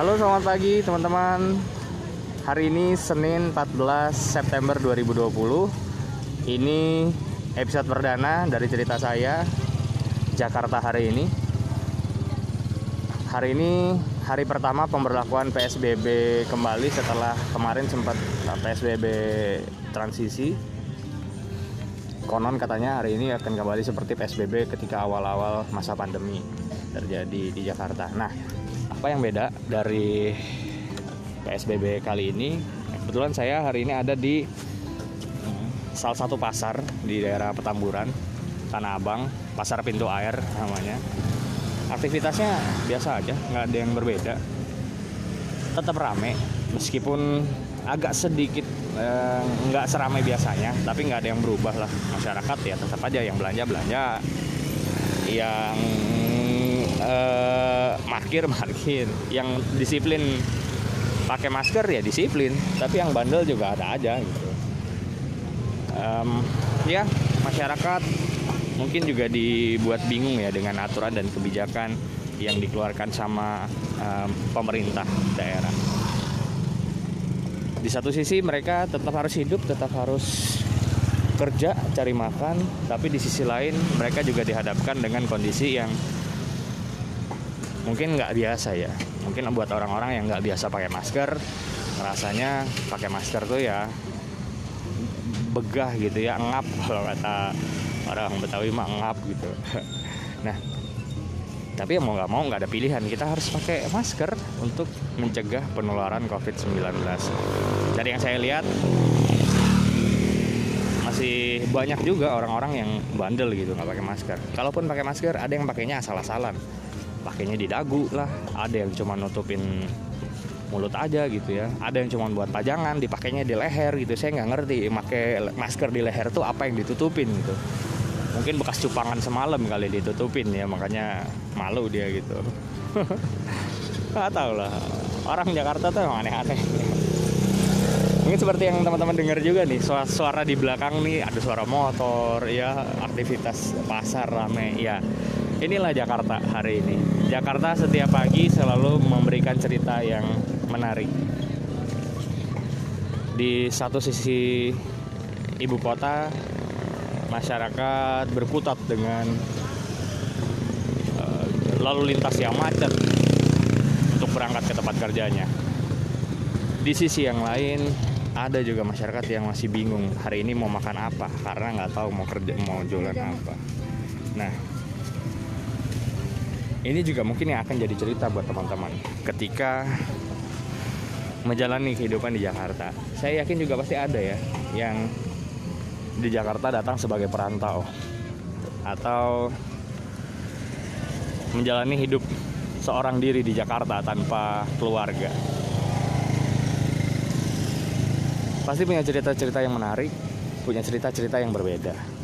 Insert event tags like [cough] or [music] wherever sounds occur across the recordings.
Halo selamat pagi teman-teman. Hari ini Senin 14 September 2020 Ini episode perdana dari cerita saya Jakarta hari ini. Hari ini hari pertama pemberlakuan PSBB kembali setelah kemarin sempat PSBB transisi. Konon katanya hari ini akan kembali seperti PSBB ketika awal-awal masa pandemi terjadi di Jakarta. Nah, apa yang beda dari PSBB kali ini? Kebetulan saya hari ini ada di salah satu pasar di daerah Petamburan, Tanah Abang, Pasar Pintu Air namanya. Aktivitasnya biasa aja, nggak ada yang berbeda. Tetap rame, meskipun agak sedikit eh, nggak seramai biasanya tapi nggak ada yang berubah lah masyarakat ya tetap aja yang belanja belanja yang eh, markir markir. Yang disiplin pakai masker ya disiplin. Tapi yang bandel juga ada aja gitu. Em, ya masyarakat mungkin juga dibuat bingung ya dengan aturan dan kebijakan yang dikeluarkan sama em, pemerintah daerah. Di satu sisi mereka tetap harus hidup, tetap harus kerja, cari makan, tapi di sisi lain mereka juga dihadapkan dengan kondisi yang mungkin nggak biasa ya. Mungkin buat orang-orang yang nggak biasa pakai masker, rasanya pakai masker tuh ya begah gitu ya, ngap [laughs] kalau kata orang Betawi mah ngap gitu. [laughs] Nah, tapi mau nggak mau nggak ada pilihan kita harus pakai masker untuk mencegah penularan COVID-19 dari yang saya lihat masih banyak juga orang-orang yang bandel gitu nggak pakai masker kalaupun pakai masker ada yang pakainya asal-asalan pakainya di dagu lah. Ada yang cuma nutupin mulut aja gitu ya. Ada yang cuma buat pajangan dipakainya di leher gitu. Saya nggak ngerti pakai masker di leher tuh apa yang ditutupin gitu. Mungkin bekas cupangan semalam kali ditutupin ya makanya malu dia gitu. [laughs] Nggak tahu lah. Orang Jakarta tuh aneh-aneh. Mungkin seperti yang teman-teman dengar juga nih suara, suara di belakang nih ada suara motor ya aktivitas pasar rame ya inilah Jakarta hari ini Jakarta setiap pagi selalu memberikan cerita yang menarik di satu sisi ibu kota masyarakat berkutat dengan uh, lalu lintas yang macet untuk berangkat ke tempat kerjanya. Di sisi yang lain ada juga masyarakat yang masih bingung hari ini mau makan apa karena nggak tahu mau kerja mau jualan apa. Nah, ini juga mungkin yang akan jadi cerita buat teman-teman ketika menjalani kehidupan di Jakarta. Saya yakin juga pasti ada ya yang di Jakarta datang sebagai perantau atau menjalani hidup seorang diri di Jakarta tanpa keluarga. Pasti punya cerita-cerita yang menarik, punya cerita-cerita yang berbeda.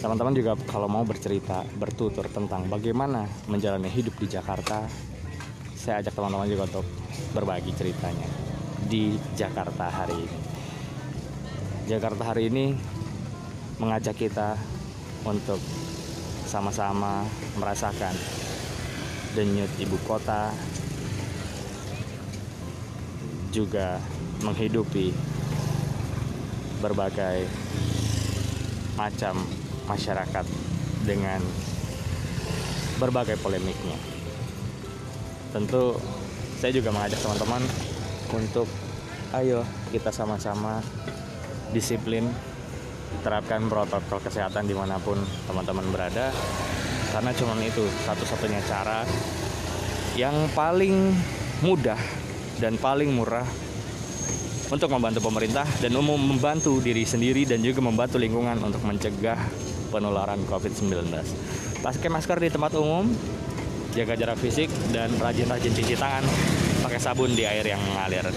Teman-teman juga kalau mau bercerita, bertutur tentang bagaimana menjalani hidup di Jakarta, saya ajak teman-teman juga untuk berbagi ceritanya di Jakarta hari ini. Jakarta hari ini mengajak kita untuk sama-sama merasakan denyut ibu kota juga menghidupi berbagai macam masyarakat dengan berbagai polemiknya. Tentu saya juga mengajak teman-teman untuk ayo kita sama-sama disiplin terapkan protokol kesehatan di mana pun teman-teman berada karena cuma itu satu-satunya cara yang paling mudah dan paling murah untuk membantu pemerintah dan umum membantu diri sendiri dan juga membantu lingkungan untuk mencegah penularan COVID-19. Pakai masker di tempat umum, jaga jarak fisik dan rajin-rajin cuci tangan pakai sabun di air yang mengalir.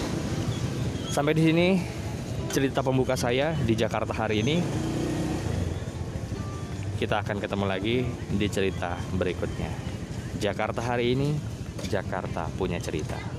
Sampai di sini cerita pembuka saya di Jakarta hari ini. Kita akan ketemu lagi di cerita berikutnya. Jakarta hari ini, Jakarta punya cerita.